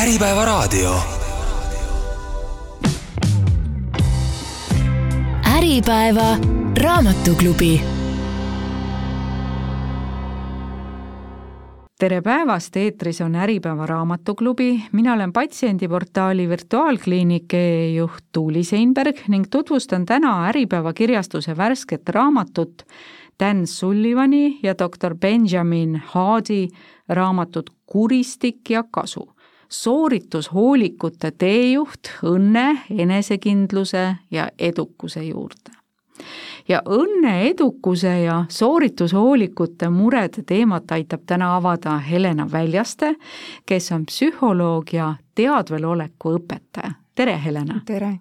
Äripäevaraadio. Äripäeva raamatuklubi. tere päevast, eetris on Äripäeva raamatuklubi, mina olen patsiendiportaali Virtuaalkliinike juht Tuuli Seinberg ning tutvustan täna Äripäeva kirjastuse värsket raamatut Dan Sullivani ja doktor Benjamin Hardi raamatut Kuristik ja kasu sooritushoolikute teejuht õnne, enesekindluse ja edukuse juurde. ja õnne, edukuse ja sooritushoolikute murede teemat aitab täna avada Helena Väljaste, kes on psühholoog ja teadveloleku õpetaja. tere, Helena! tere!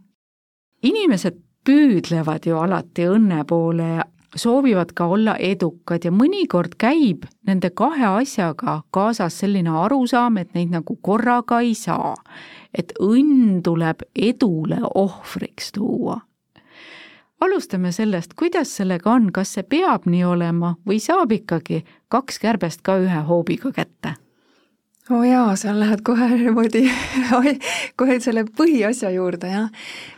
inimesed püüdlevad ju alati õnne poole ja soovivad ka olla edukad ja mõnikord käib nende kahe asjaga kaasas selline arusaam, et neid nagu korraga ei saa. et õnn tuleb edule ohvriks tuua. alustame sellest, kuidas sellega on, kas see peab nii olema või saab ikkagi kaks kärbest ka ühe hoobiga kätte? Oo oh jaa, seal lähed kohe niimoodi kohe selle põhiasja juurde, jah.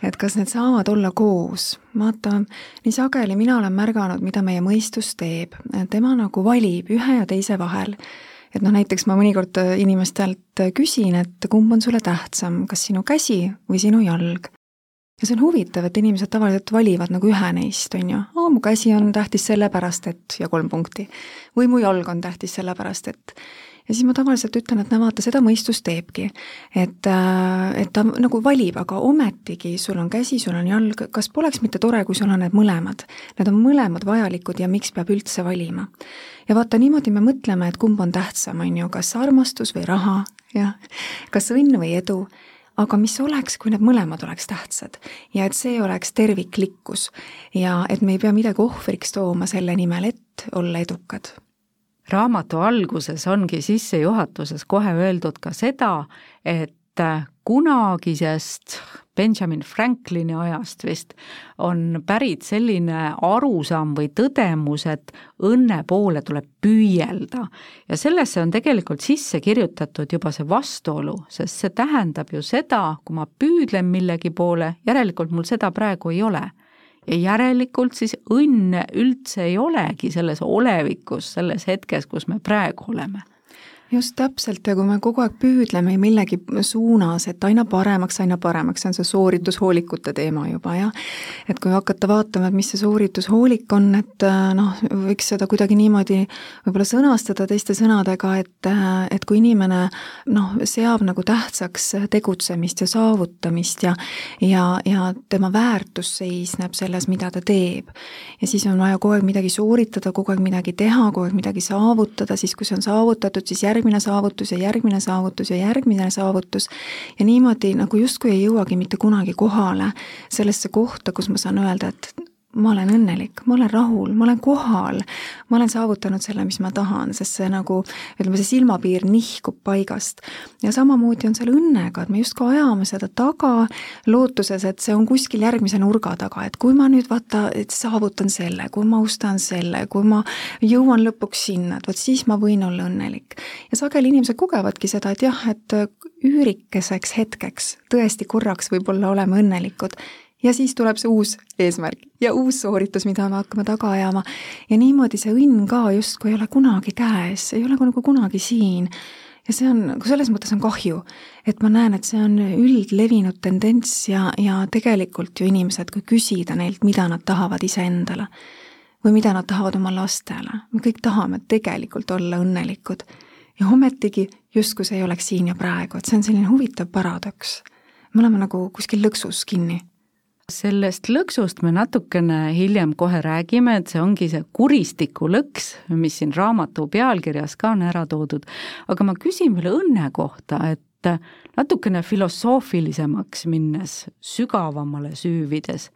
et kas need saavad olla koos. vaata, nii sageli mina olen märganud, mida meie mõistus teeb. tema nagu valib ühe ja teise vahel. et noh, näiteks ma mõnikord inimestelt küsin, et kumb on sulle tähtsam, kas sinu käsi või sinu jalg ja see on huvitav, et inimesed tavaliselt valivad nagu ühe neist, on ju, aa, mu käsi on tähtis sellepärast, et ja kolm punkti. või mu jalg on tähtis sellepärast, et ja siis ma tavaliselt ütlen, et no vaata, seda mõistus teebki. et, äh, et ta nagu valib, aga ometigi sul on käsi, sul on jalg, kas poleks mitte tore, kui sul on need mõlemad? Need on mõlemad vajalikud ja miks peab üldse valima? ja vaata, niimoodi me mõtleme, et kumb on tähtsam, on ju, kas armastus või raha, jah, kas õnn või edu aga mis oleks, kui need mõlemad oleks tähtsad ja et see oleks terviklikkus ja et me ei pea midagi ohvriks tooma selle nimel, et olla edukad raamatu alguses ongi sissejuhatuses kohe öeldud ka seda, et kunagisest Benjamin Franklini ajast vist on pärit selline arusaam või tõdemus, et õnne poole tuleb püüelda. ja sellesse on tegelikult sisse kirjutatud juba see vastuolu, sest see tähendab ju seda, kui ma püüdlen millegi poole, järelikult mul seda praegu ei ole ja järelikult siis õnne üldse ei olegi selles olevikus, selles hetkes, kus me praegu oleme just täpselt ja kui me kogu aeg püüdleme millegi suunas, et aina paremaks, aina paremaks, see on see sooritushoolikute teema juba jah, et kui hakata vaatama, et mis see sooritushoolik on, et äh, noh, võiks seda kuidagi niimoodi võib-olla sõnastada teiste sõnadega, et, äh, et kui inimene noh, seab nagu tähtsaks tegutsemist ja saavutamist ja ja, ja tema väärtus seisneb selles, mida ta teeb. ja siis on vaja kogu aeg midagi sooritada, kogu aeg midagi teha, kogu aeg midagi saavutada, siis kui see on saavutatud, siis järg järgmine saavutus ja järgmine saavutus ja järgmine saavutus. Ja niimoodi nagu justkui ei jõuagi mitte kunagi kohale sellesse kohta, kus ma saan öelda, et ma olen õnnelik, ma olen rahul, ma olen kohal, ma olen saavutanud selle, mis ma tahan, sest see nagu, ütleme, see silmapiir nihkub paigast. ja samamoodi on selle õnnega, et me justkui ajame seda taga, lootuses, et see on kuskil järgmise nurga taga, et kui ma nüüd vaata, et saavutan selle, kui ma ostan selle, kui ma jõuan lõpuks sinna, et vot siis ma võin olla õnnelik. ja sageli inimesed kogevadki seda, et jah, et üürikeseks hetkeks tõesti korraks võib-olla oleme õnnelikud ja siis tuleb see uus eesmärk ja uus sooritus, mida me hakkame taga ajama. ja niimoodi see õnn ka justkui ei ole kunagi käes, ei ole nagu kunagi siin. ja see on, selles mõttes on kahju, et ma näen, et see on üldlevinud tendents ja, ja tegelikult ju inimesed, kui küsida neilt, mida nad tahavad iseendale või mida nad tahavad oma lastele, me kõik tahame tegelikult olla õnnelikud. ja ometigi justkui see ei oleks siin ja praegu, et see on selline huvitav paradoks. me oleme nagu kuskil lõksus kinni sellest lõksust me natukene hiljem kohe räägime, et see ongi see kuristiku lõks, mis siin raamatu pealkirjas ka on ära toodud, aga ma küsin veel õnne kohta, et natukene filosoofilisemaks minnes, sügavamale süüvides,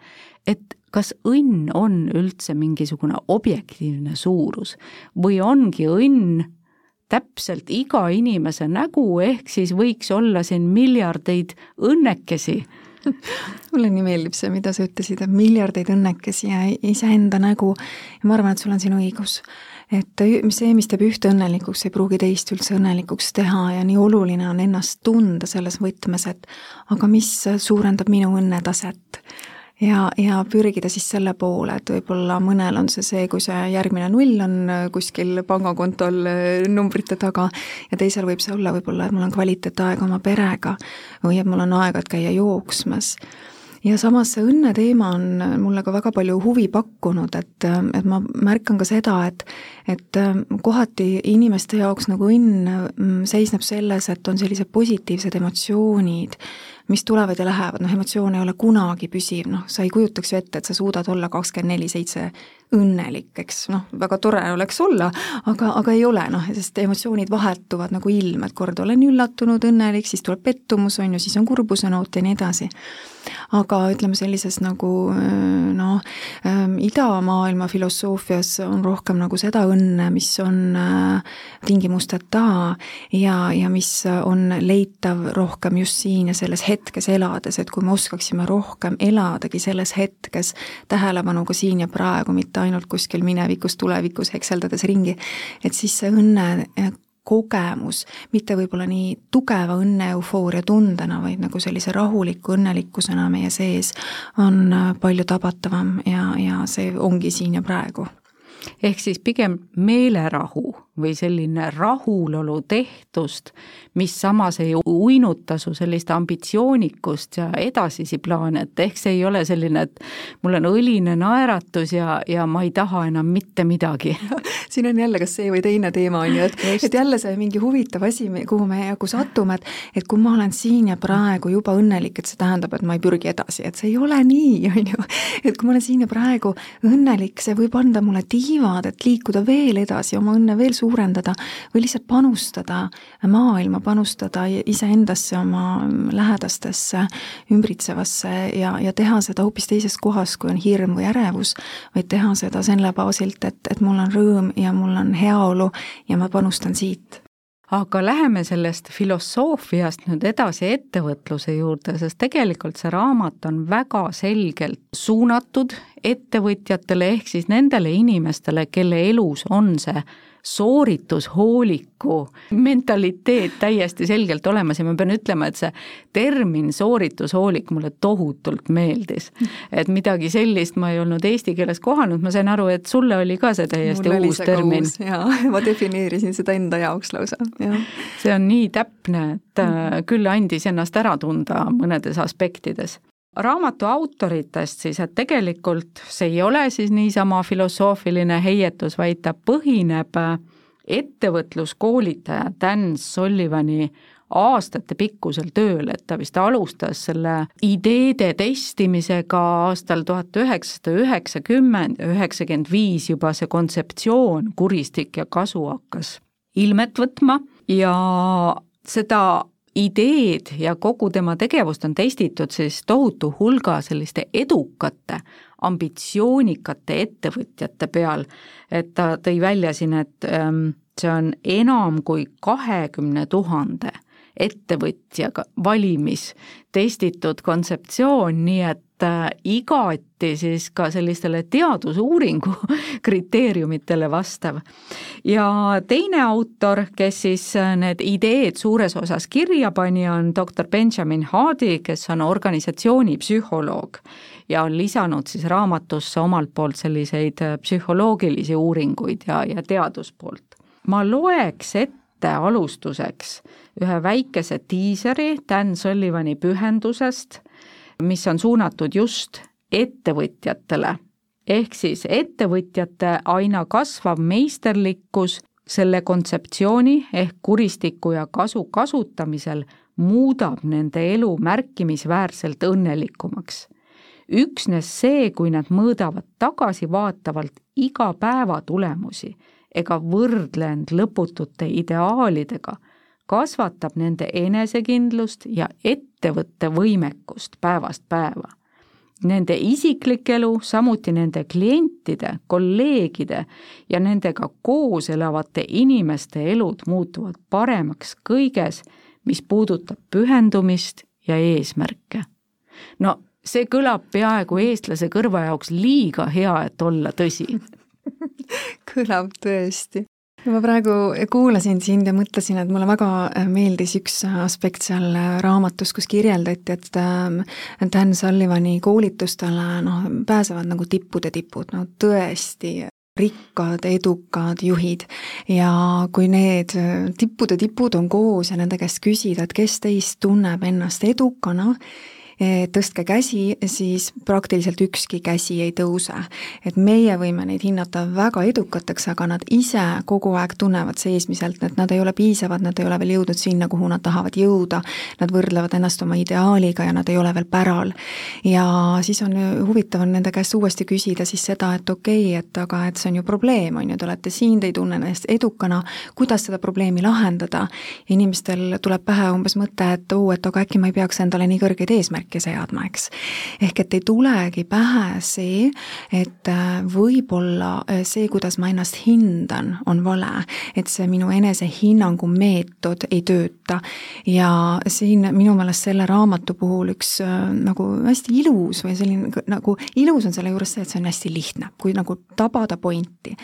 et kas õnn on üldse mingisugune objektiivne suurus või ongi õnn täpselt iga inimese nägu, ehk siis võiks olla siin miljardeid õnnekesi mulle nii meeldib see, mida sa ütlesid, et miljardeid õnnekesi ja iseenda nägu ja ma arvan, et sul on siin õigus. et see, mis teeb ühte õnnelikuks, ei pruugi teist üldse õnnelikuks teha ja nii oluline on ennast tunda selles võtmes, et aga mis suurendab minu õnnetaset ja, ja pürgida siis selle poole, et võib-olla mõnel on see see, kui see järgmine null on kuskil pangakontol numbrite taga ja teisel võib see olla võib-olla, et mul on kvaliteetaega oma perega või et mul on aega, et käia jooksmas. Ja samas see õnne teema on mulle ka väga palju huvi pakkunud, et, et ma märkan ka seda, et et kohati inimeste jaoks nagu õnn mm, seisneb selles, et on sellised positiivsed emotsioonid, mis tulevad ja lähevad, noh emotsioon ei ole kunagi püsiv, noh sa ei kujutaks ju ette, et sa suudad olla kakskümmend neli seitse õnnelik, eks noh, väga tore oleks olla, aga, aga ei ole noh, sest emotsioonid vahetuvad nagu ilm, et kord olen üllatunud, õnnelik, siis tuleb pettumus, on ju, siis on kurbuse noot ja nii edasi. aga ütleme, sellises nagu noh, idamaailma filosoofias on rohkem nagu seda õnne, mis on äh, tingimusteta ja, ja mis on leitav rohkem just siin ja selles hetkes elades, et kui me oskaksime rohkem eladagi selles hetkes tähelepanuga siin ja praegu, mitte ainult kuskil minevikus, tulevikus hekseldades ringi, et siis see õnne kogemus, mitte võib-olla nii tugeva õnne eufooria tundena, vaid nagu sellise rahuliku õnnelikkusena meie sees, on palju tabatavam ja, ja see ongi siin ja praegu. Ehk siis pigem meelerahu või selline rahulolu tehtust, mis samas ei uinuta su sellist ambitsioonikust ja edasisi plaane, et ehk see ei ole selline, et mul on õline naeratus ja, ja ma ei taha enam mitte midagi. Siin on jälle kas see või teine teema, on ju, et, et jälle see mingi huvitav asi, kuhu me nagu satume, et et kui ma olen siin ja praegu juba õnnelik, et see tähendab, et ma ei pürgi edasi, et see ei ole nii, on ju. et kui ma olen siin ja praegu õnnelik, see võib anda mulle tiivad, et liikuda veel edasi, oma õnne veel suuremaks suurendada või lihtsalt panustada maailma, panustada iseendasse, oma lähedastesse, ümbritsevasse ja, ja teha seda hoopis teises kohas, kui on hirm või ärevus, vaid teha seda selle baasilt, et, et mul on rõõm ja mul on heaolu ja ma panustan siit. Aga läheme sellest filosoofiast nüüd edasi ettevõtluse juurde, sest tegelikult see raamat on väga selgelt suunatud ettevõtjatele ehk siis nendele inimestele, kelle elus on see sooritushooliku mentaliteet täiesti selgelt olemas ja ma pean ütlema, et see termin sooritushoolik mulle tohutult meeldis. et midagi sellist ma ei olnud eesti keeles kohanud, ma sain aru, et sulle oli ka see täiesti Mul uus termin. jaa, ma defineerisin seda enda jaoks lausa, jah. see on nii täpne, et äh, küll andis ennast ära tunda mõnedes aspektides raamatu autoritest siis, et tegelikult see ei ole siis niisama filosoofiline heietus, vaid ta põhineb ettevõtluskoolitaja Dan Sullivani aastatepikkusel tööl, et ta vist alustas selle ideede testimisega aastal tuhat üheksasada üheksakümmend, üheksakümmend viis juba see kontseptsioon kuristik ja kasu hakkas ilmet võtma ja seda ideed ja kogu tema tegevust on testitud siis tohutu hulga selliste edukate, ambitsioonikate ettevõtjate peal, et ta tõi välja siin, et ähm, see on enam kui kahekümne tuhande ettevõtjaga valimis testitud kontseptsioon, nii et igati siis ka sellistele teadusuuringu kriteeriumitele vastav. ja teine autor, kes siis äh, need ideed suures osas kirja pani, on doktor Benjamin Hardy, kes on organisatsiooni psühholoog ja on lisanud siis raamatusse omalt poolt selliseid äh, psühholoogilisi uuringuid ja, ja teaduspoolt. ma loeks ette alustuseks ühe väikese diiseri Dan Sullivani pühendusest, mis on suunatud just ettevõtjatele. ehk siis ettevõtjate aina kasvav meisterlikkus selle kontseptsiooni ehk kuristiku ja kasu kasutamisel muudab nende elu märkimisväärselt õnnelikumaks. üksnes see, kui nad mõõdavad tagasivaatavalt iga päeva tulemusi ega võrdle end lõputute ideaalidega, kasvatab nende enesekindlust ja ettevõtte võimekust päevast päeva. Nende isiklik elu, samuti nende klientide, kolleegide ja nendega koos elavate inimeste elud muutuvad paremaks kõiges, mis puudutab pühendumist ja eesmärke. no see kõlab peaaegu eestlase kõrva jaoks liiga hea, et olla tõsi kõlab tõesti ma praegu kuulasin sind ja mõtlesin, et mulle väga äh, meeldis üks aspekt seal äh, raamatus, kus kirjeldati, et ähm, Dan Sullivani koolitustele noh, pääsevad nagu tippude tipud, no tõesti rikkad, edukad juhid. Ja kui need äh, tippude tipud on koos ja nende käest küsida, et kes teist tunneb ennast edukana, tõstke käsi, siis praktiliselt ükski käsi ei tõuse. et meie võime neid hinnata väga edukateks, aga nad ise kogu aeg tunnevad seesmiselt, et nad ei ole piisavad, nad ei ole veel jõudnud sinna, kuhu nad tahavad jõuda, nad võrdlevad ennast oma ideaaliga ja nad ei ole veel päral. ja siis on huvitav on nende käest uuesti küsida siis seda, et okei okay,, et aga et see on ju probleem, on ju, te olete siin, te ei tunne ennast edukana, kuidas seda probleemi lahendada, inimestel tuleb pähe umbes mõte, et oo, et aga äkki ma ei peaks endale nii kõrgeid eesmärke eesmärke seadma, eks. ehk et ei tulegi pähe see, et äh, võib-olla äh, see, kuidas ma ennast hindan, on vale, et see minu enesehinnangu meetod ei tööta ja siin minu meelest selle raamatu puhul üks äh, nagu hästi ilus või selline nagu, ilus on selle juures see, et see on hästi lihtne, kui nagu tabada pointi.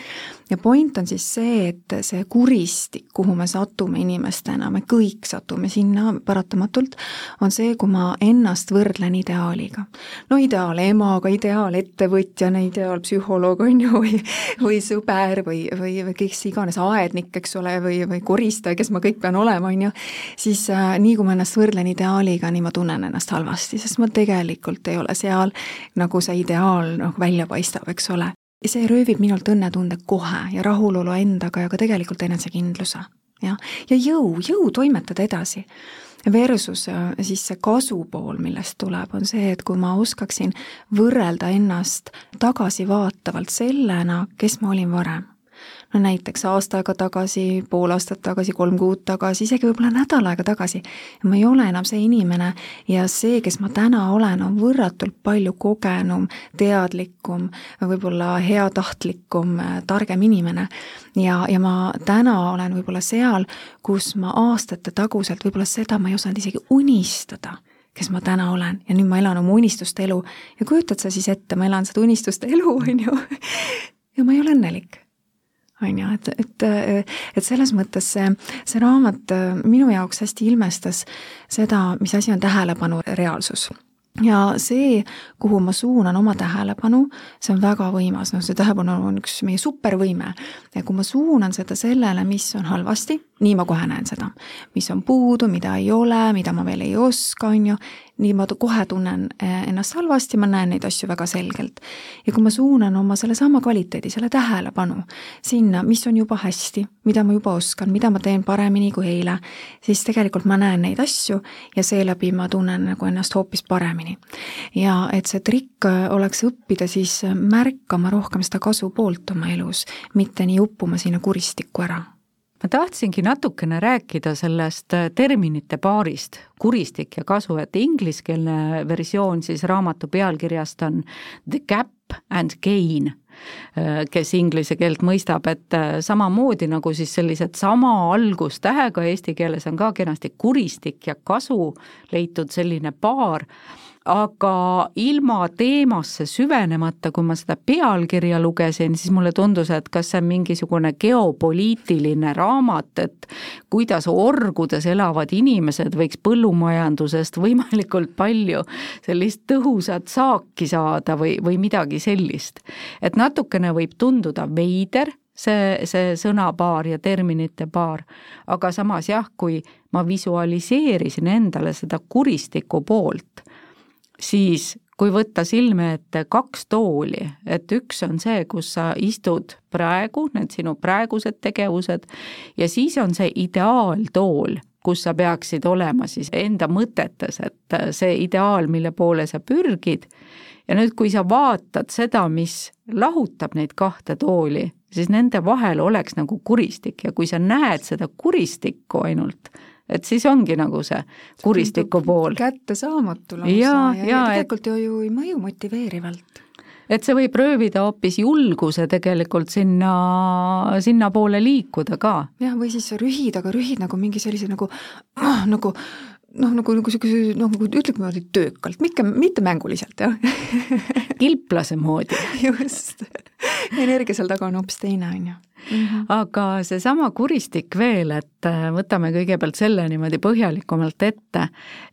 ja point on siis see, et see kuristik, kuhu me satume inimestena, me kõik satume sinna paratamatult, on see, kui ma ennast võrdlen ideaaliga. no ideaalemaga, ideaalettevõtjana, ideaalpsühholoog on ju, või või sõber või, või, või kes iganes, aednik, eks ole, või, või koristaja, kes ma kõik pean olema, on ju, siis äh, nii kui ma ennast võrdlen ideaaliga, nii ma tunnen ennast halvasti, sest ma tegelikult ei ole seal, nagu see ideaal noh, välja paistab, eks ole. see röövib minult õnnetunde kohe ja rahulolu endaga ja ka tegelikult enesekindluse, jah, ja jõu, jõu toimetada edasi. Versus äh, siis see kasu pool, millest tuleb, on see, et kui ma oskaksin võrrelda ennast tagasivaatavalt sellena, kes ma olin varem no näiteks aasta aega tagasi, pool aastat tagasi, kolm kuud tagasi, isegi võib-olla nädal aega tagasi. ma ei ole enam see inimene ja see, kes ma täna olen, on võrratult palju kogenum, teadlikum, võib-olla heatahtlikum, targem inimene. ja, ja ma täna olen võib-olla seal, kus ma aastate taguselt võib-olla seda ma ei osanud isegi unistada kes ma täna olen ja nüüd ma elan oma unistuste elu ja kujutad sa siis ette, ma elan seda unistuste elu, on ju, ja ma ei ole õnnelik on ju, et, et, et selles mõttes see, see raamat minu jaoks hästi ilmestas seda, mis asi on tähelepanu reaalsus. Ja see, kuhu ma suunan oma tähelepanu, see on väga võimas, noh, see tähelepanu on üks meie supervõime. ja kui ma suunan seda sellele, mis on halvasti, nii ma kohe näen seda, mis on puudu, mida ei ole, mida ma veel ei oska, on ju, nii ma kohe tunnen eh, ennast halvasti, ma näen neid asju väga selgelt. ja kui ma suunan oma sellesama kvaliteedi, selle tähelepanu sinna, mis on juba hästi, mida ma juba oskan, mida ma teen paremini kui eile, siis tegelikult ma näen neid asju ja seeläbi ma tunnen nagu ennast hoopis paremini. ja et see trikk oleks õppida siis märkama rohkem seda kasu poolt oma elus, mitte nii uppuma sinna kuristikku ära ma tahtsingi natukene rääkida sellest äh, terminite paarist, kuristik ja kasu, et ingliskeelne versioon siis raamatu pealkirjast on The gap and gain, äh, kes inglise keelt mõistab, et äh, samamoodi nagu siis sellised sama algustähega eesti keeles on ka kenasti kuristik ja kasu leitud selline paar aga ilma teemasse süvenemata, kui ma seda pealkirja lugesin, siis mulle tundus, et kas see on mingisugune geopoliitiline raamat, et kuidas orgudes elavad inimesed võiks põllumajandusest võimalikult palju sellist tõhusat saaki saada või, või midagi sellist. et natukene võib tunduda veider, see, see sõnapaar ja terminite paar, aga samas jah, kui ma visualiseerisin endale seda kuristiku poolt siis kui võtta silme ette kaks tooli, et üks on see, kus sa istud praegu, need sinu praegused tegevused, ja siis on see ideaaltool, kus sa peaksid olema siis enda mõtetes, et see ideaal, mille poole sa pürgid, ja nüüd, kui sa vaatad seda, mis lahutab neid kahte tooli, siis nende vahel oleks nagu kuristik. Ja kui sa näed seda kuristikku ainult, et siis ongi nagu see kuristiku pool. kättesaamatu lausa ja, ja, ja tegelikult et... ju ei mõju motiveerivalt et see võib röövida hoopis julguse tegelikult sinna, sinnapoole liikuda ka. jah, või siis rühid, aga rühid nagu mingi sellise nagu, nagu noh, nagu, nagu niisuguse noh, nagu ütleme niimoodi töökalt, mitte, mitte mänguliselt, jah kilplase moodi just, energia seal taga on hoopis teine, on ju. Mhm. aga seesama kuristik veel, et äh, võtame kõigepealt selle niimoodi põhjalikumalt ette,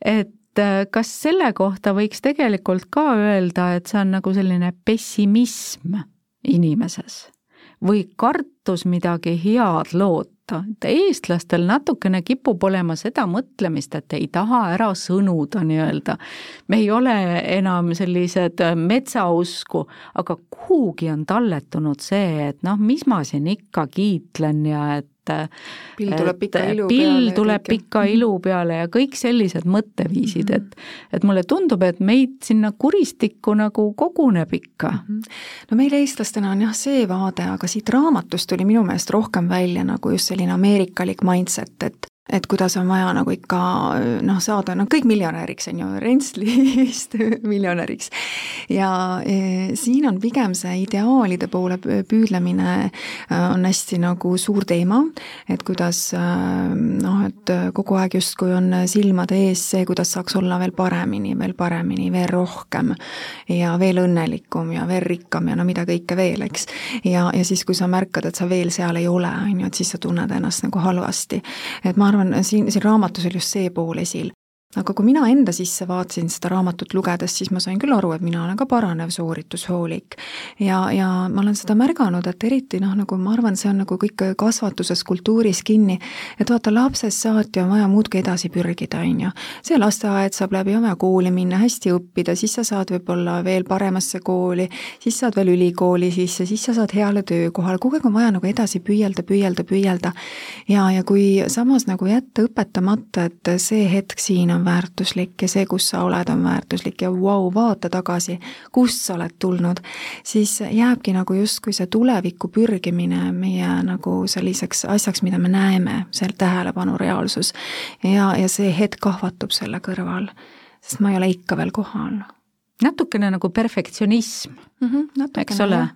et äh, kas selle kohta võiks tegelikult ka öelda, et see on nagu selline pessimism inimeses või kartus midagi head loota? Et eestlastel natukene kipub olema seda mõtlemist, et ei taha ära sõnuda nii-öelda. me ei ole enam sellised metsausku, aga kuhugi on talletunud see, et noh, mis ma siin ikka kiitlen ja et et pill tuleb pika ilu pill peale. tuleb pika ilu peale ja kõik sellised mõtteviisid, et et mulle tundub, et meid sinna kuristikku nagu koguneb ikka. Mhm. no meil eestlastena on jah see vaade, aga siit raamatust tuli minu meelest rohkem välja nagu just selline ameerikalik mindset, et et kuidas on vaja nagu ikka noh, saada noh, kõik miljonäriks, on ju, Rentslist miljonäriks. ja e, siin on pigem see ideaalide poole püüdlemine e, on hästi nagu suur teema, et kuidas e, noh, et kogu aeg justkui on silmade ees see, kuidas saaks olla veel paremini, veel paremini, veel rohkem ja veel õnnelikum ja veel rikkam ja no mida kõike veel, eks. ja, ja siis, kui sa märkad, et sa veel seal ei ole, on ju, et siis sa tunned ennast nagu halvasti. et ma arvan, arvan, siin, siin raamatus oli just see pool esil aga kui mina enda sisse vaatasin seda raamatut lugedes, siis ma sain küll aru, et mina olen ka paranev sooritushoolik. ja, ja ma olen seda märganud, et eriti noh, nagu ma arvan, see on nagu kõik kasvatuses, kultuuris kinni, et vaata, lapsest saati on vaja muudkui edasi pürgida, on ju. see lasteaed saab läbi, on vaja kooli minna, hästi õppida, siis sa saad võib-olla veel paremasse kooli, siis saad veel ülikooli sisse, siis sa saad heale töökohale, kogu aeg on vaja nagu edasi püüelda, püüelda, püüelda. ja, ja kui samas nagu jätta õpetamata, et see hetk siin on on väärtuslik ja see, kus sa oled, on väärtuslik ja vau wow,, vaata tagasi, kust sa oled tulnud, siis jääbki nagu justkui see tulevikku pürgimine meie nagu selliseks asjaks, mida me näeme, see tähelepanu reaalsus. ja, ja see hetk kahvatub selle kõrval, sest ma ei ole ikka veel kohal. natukene nagu perfektsionism mm, -hmm, eks ole?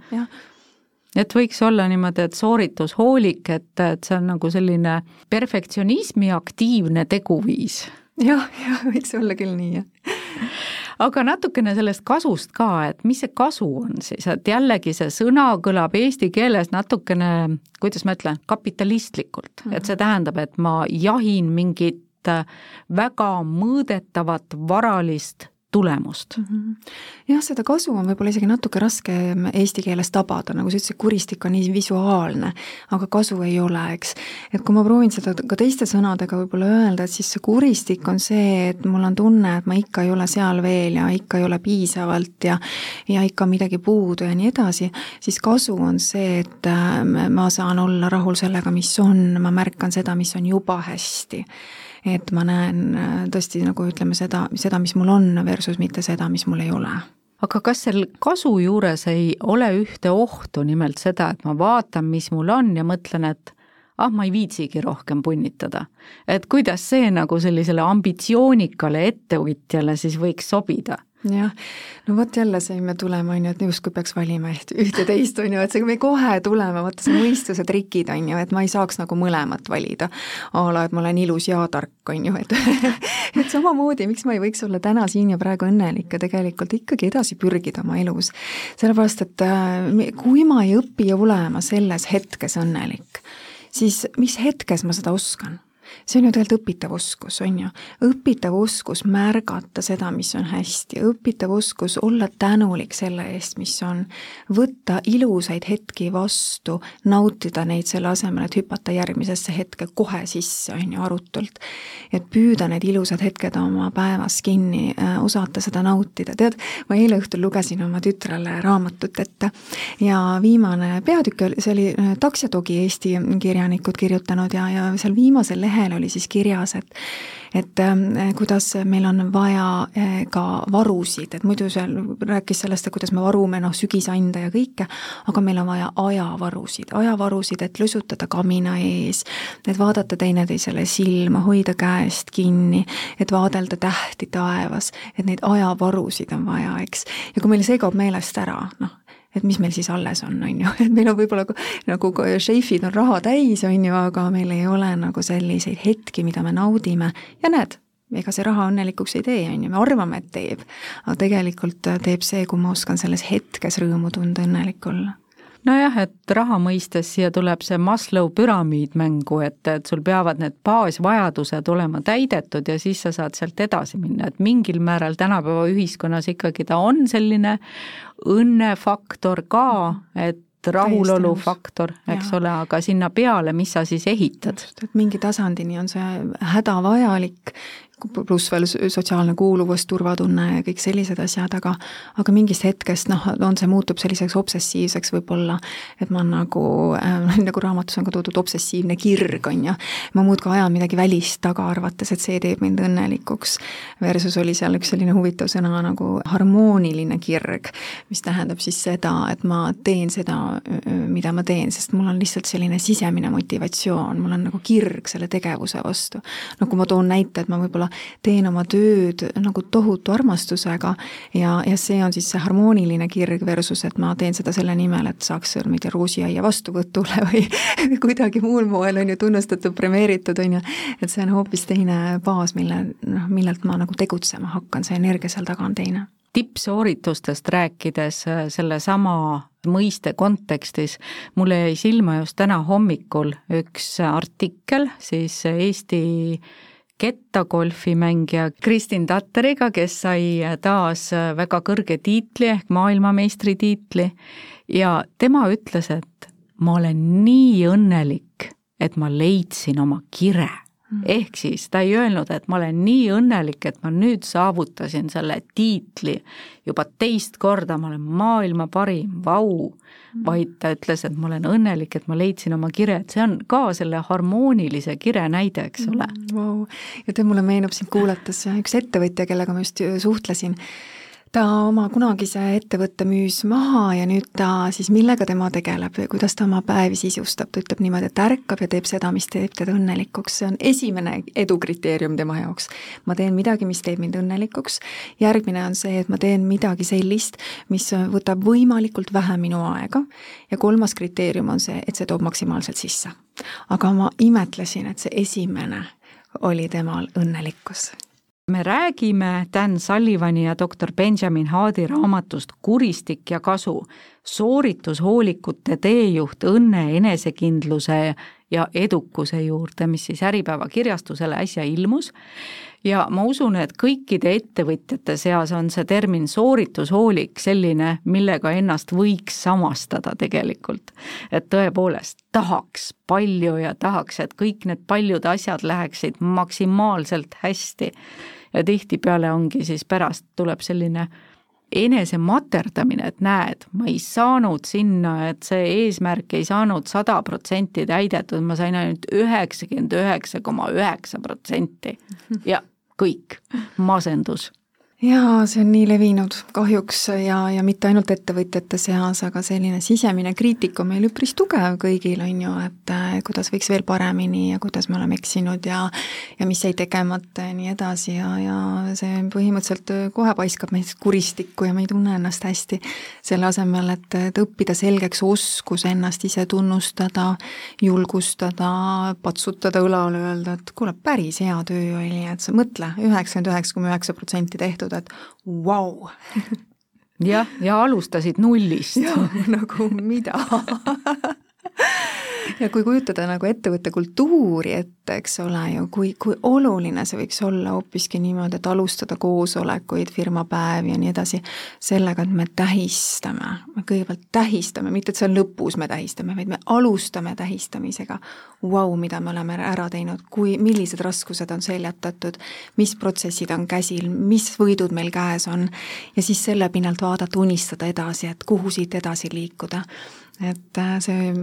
et võiks olla niimoodi, et sooritushoolik, et, et see on nagu selline perfektsionismi aktiivne teguviis jah, jah, võiks olla küll nii, jah. Aga natukene sellest kasust ka, et mis see kasu on siis, et jällegi see sõna kõlab eesti keeles natukene, kuidas ma ütlen, kapitalistlikult. Mm, -hmm. et see tähendab, et ma jahin mingit väga mõõdetavat varalist tulemust. -hmm. jah, seda kasu on võib-olla isegi natuke raske eesti keeles tabada, nagu sa ütlesid, kuristik on nii visuaalne, aga kasu ei ole, eks. et kui ma proovin seda ka teiste sõnadega võib-olla öelda, et siis see kuristik on see, et mul on tunne, et ma ikka ei ole seal veel ja ikka ei ole piisavalt ja ja ikka midagi puudu ja nii edasi, siis kasu on see, et äh, ma saan olla rahul sellega, mis on, ma märkan seda, mis on juba hästi et ma näen äh, tõesti nagu ütleme seda, seda, mis mul on, versus mitte seda, mis mul ei ole aga kas seal kasu juures ei ole ühte ohtu, nimelt seda, et ma vaatan, mis mul on ja mõtlen, et ah, ma ei viitsigi rohkem punnitada. et kuidas see nagu sellisele ambitsioonikale ettevõtjale siis võiks sobida? Jah, no vot jälle saime tulema, on ju, et justkui peaks valima ühte-teist, on ju, et see me kohe tuleme, vaata see mõistuse trikid, on ju, et ma ei saaks nagu mõlemat valida. a la, et ma olen ilus ja tark, on ju, et et samamoodi, miks ma ei võiks olla täna siin ja praegu õnnelik ja tegelikult ikkagi edasi pürgida oma elus. sellepärast, et äh, kui ma ei õpi olema selles hetkes õnnelik, siis mis hetkes ma seda oskan see on ju tegelikult õpitav oskus, on ju. õpitav oskus märgata seda, mis on hästi, õpitav oskus olla tänulik selle eest, mis on, võtta ilusaid hetki vastu, nautida neid selle asemel, et hüpata järgmisesse hetke kohe sisse, on ju, arutult. et püüda need ilusad hetked oma päevas kinni äh,, osata seda nautida, tead, ma eile õhtul lugesin oma tütrele raamatut ette ja viimane peatükk see oli äh, Taksetogi Eesti kirjanikud kirjutanud ja, ja seal viimasel lehel lehel oli siis kirjas, et et äh, kuidas meil on vaja äh, ka varusid, et muidu seal rääkis sellest, et kuidas me varume noh, sügisande ja kõike, aga meil on vaja ajavarusid, ajavarusid, et lusutada kamina ees, et vaadata teineteisele silma, hoida käest kinni, et vaadelda tähti taevas, et neid ajavarusid on vaja, eks. ja kui meil see kaob meelest ära, noh, et mis meil siis alles on, on ju, et meil on võib-olla nagu šeifid on raha täis, on ju, aga meil ei ole nagu selliseid hetki, mida me naudime. Ja näed, ega see raha õnnelikuks ei tee, on ju, me arvame, et teeb. aga tegelikult teeb see, kui ma oskan selles hetkes rõõmu tunda, õnnelik olla nojah, et raha mõistes siia tuleb see Maslow püramiid mängu, et, et sul peavad need baasvajadused olema täidetud ja siis sa saad sealt edasi minna, et mingil määral tänapäeva ühiskonnas ikkagi ta on selline õnnefaktor ka, et rahulolu faktor, eks ja. ole, aga sinna peale, mis sa siis ehitad? et mingi tasandini on see hädavajalik pluss veel sotsiaalne kuuluvus, turvatunne ja kõik sellised asjad, aga aga mingist hetkest noh, on see, muutub selliseks obsessiivseks võib-olla, et ma nagu äh,, nagu raamatus on ka toodud obsessiivne kirg, on ju, ma muudkui ajan midagi välist taga, arvates, et see teeb mind õnnelikuks, versus oli seal üks selline huvitav sõna nagu harmooniline kirg, mis tähendab siis seda, et ma teen seda, mida ma teen, sest mul on lihtsalt selline sisemine motivatsioon, mul on nagu kirg selle tegevuse vastu. no kui ma toon näite, et ma võib-olla teen oma tööd nagu tohutu armastusega ja, ja see on siis see harmooniline kirg versus, et ma teen seda selle nimel, et saaks, ma ei tea, roosiaia vastuvõtule või kuidagi muul moel on ju tunnustatud, premeeritud, on ju, et see on hoopis teine baas, mille, noh, millelt ma nagu tegutsema hakkan, see energia seal taga on teine. Tippsooritustest rääkides sellesama mõiste kontekstis, mulle jäi silma just täna hommikul üks artikkel siis Eesti kettagolfimängija Kristin Tatteriga, kes sai taas väga kõrge tiitli ehk maailmameistritiitli ja tema ütles, et ma olen nii õnnelik, et ma leidsin oma kire. Ehk siis ta ei öelnud, et ma olen nii õnnelik, et ma nüüd saavutasin selle tiitli juba teist korda, ma olen maailma parim, vau, mm. vaid ta ütles, et ma olen õnnelik, et ma leidsin oma kire, et see on ka selle harmoonilise kire näide, eks ole. Vau, ja tead, mulle meenub sind kuulates üks ettevõtja, kellega ma just suhtlesin ta oma kunagise ettevõtte müüs maha ja nüüd ta siis, millega tema tegeleb ja kuidas ta oma päevi sisustab, ta ütleb niimoodi, et ärkab ja teeb seda, mis teeb teda õnnelikuks, see on esimene edukriteerium tema jaoks. ma teen midagi, mis teeb mind õnnelikuks, järgmine on see, et ma teen midagi sellist, mis võtab võimalikult vähe minu aega. Ja kolmas kriteerium on see, et see toob maksimaalselt sisse. aga ma imetlesin, et see esimene oli temal õnnelikkus me räägime Dan Sullivani ja doktor Benjamin Haadi raamatust Kuristik ja kasu, sooritushoolikute teejuht õnne, enesekindluse ja edukuse juurde, mis siis Äripäeva kirjastusele äsja ilmus ja ma usun, et kõikide ettevõtjate seas on see termin sooritushoolik selline, millega ennast võiks samastada tegelikult. et tõepoolest tahaks palju ja tahaks, et kõik need paljud asjad läheksid maksimaalselt hästi. ja tihtipeale ongi siis pärast tuleb selline enese materdamine, et näed, ma ei saanud sinna, et see eesmärk ei saanud sada protsenti täidetud, ma sain ainult üheksakümmend üheksa koma üheksa protsenti. Ja kõik, masendus jaa, see on nii levinud kahjuks ja, ja mitte ainult ettevõtjate seas, aga selline sisemine kriitika on meil üpris tugev kõigil, on ju, et äh, kuidas võiks veel paremini ja kuidas me oleme eksinud ja ja mis jäi tegemata ja nii edasi ja, ja see põhimõtteliselt kohe paiskab meid kuristikku ja me ei tunne ennast hästi. selle asemel, et, et õppida selgeks oskus ennast ise tunnustada, julgustada, patsutada õlale, öelda, et kuule, päris hea töö oli, et sa mõtle, üheksakümmend üheksa koma üheksa protsenti tehtud, mõelda, et vau wow. jah, ja alustasid nullist. nagu mida ja kui kujutada nagu ettevõtte kultuuri ette, eks ole ju, kui, kui oluline see võiks olla hoopiski niimoodi, et alustada koosolekuid, firmapäevi ja nii edasi, sellega, et me tähistame, me kõigepealt tähistame, mitte et see on lõpus, me tähistame, vaid me alustame tähistamisega. Vau, mida me oleme ära teinud, kui, millised raskused on seljatatud, mis protsessid on käsil, mis võidud meil käes on. Ja siis selle pinnalt vaadata, unistada edasi, et kuhu siit edasi liikuda et äh, see,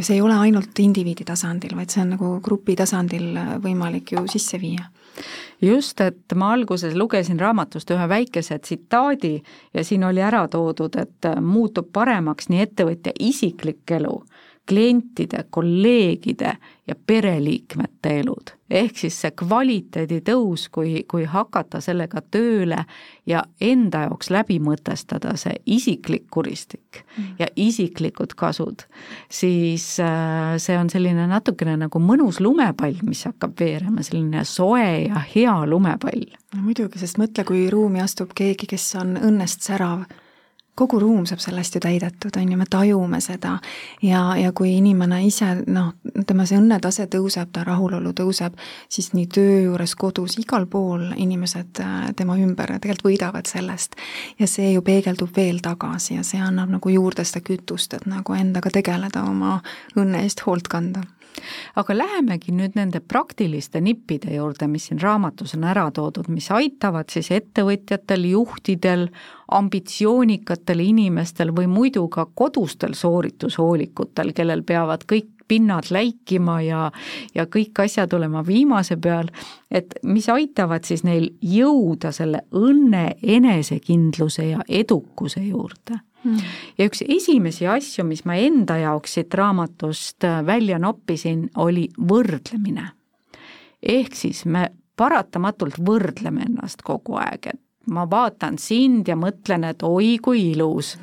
see ei ole ainult indiviidi tasandil, vaid see on nagu grupi tasandil võimalik ju sisse viia. Just, et ma alguses lugesin raamatust ühe väikese tsitaadi ja siin oli ära toodud, et muutub paremaks nii ettevõtja isiklik elu klientide, kolleegide ja pereliikmete elud. ehk siis see kvaliteedi tõus, kui, kui hakata sellega tööle ja enda jaoks läbi mõtestada see isiklik kuristik mm. ja isiklikud kasud, siis äh, see on selline natukene nagu mõnus lumepall, mis hakkab veerema, selline soe ja hea lumepall. no muidugi, sest mõtle, kui ruumi astub keegi, kes on õnnest särav kogu ruum saab sellest ju täidetud, on ju, me tajume seda ja, ja kui inimene ise noh, tema see õnnetase tõuseb, ta rahulolu tõuseb, siis nii töö juures, kodus, igal pool inimesed äh, tema ümber tegelikult võidavad sellest. ja see ju peegeldub veel tagasi ja see annab nagu juurde seda kütust, et nagu endaga tegeleda, oma õnne eest hoolt kanda aga lähemegi nüüd nende praktiliste nippide juurde, mis siin raamatus on ära toodud, mis aitavad siis ettevõtjatel, juhtidel, ambitsioonikatel inimestel või muidu ka kodustel sooritushoolikutel, kellel peavad kõik pinnad läikima ja, ja kõik asjad olema viimase peal, et mis aitavad siis neil jõuda selle õnne, enesekindluse ja edukuse juurde Hmm. ja üks esimesi asju, mis ma enda jaoks siit raamatust äh, välja noppisin, oli võrdlemine. ehk siis me paratamatult võrdleme ennast kogu aeg, et ma vaatan sind ja mõtlen, et oi kui ilus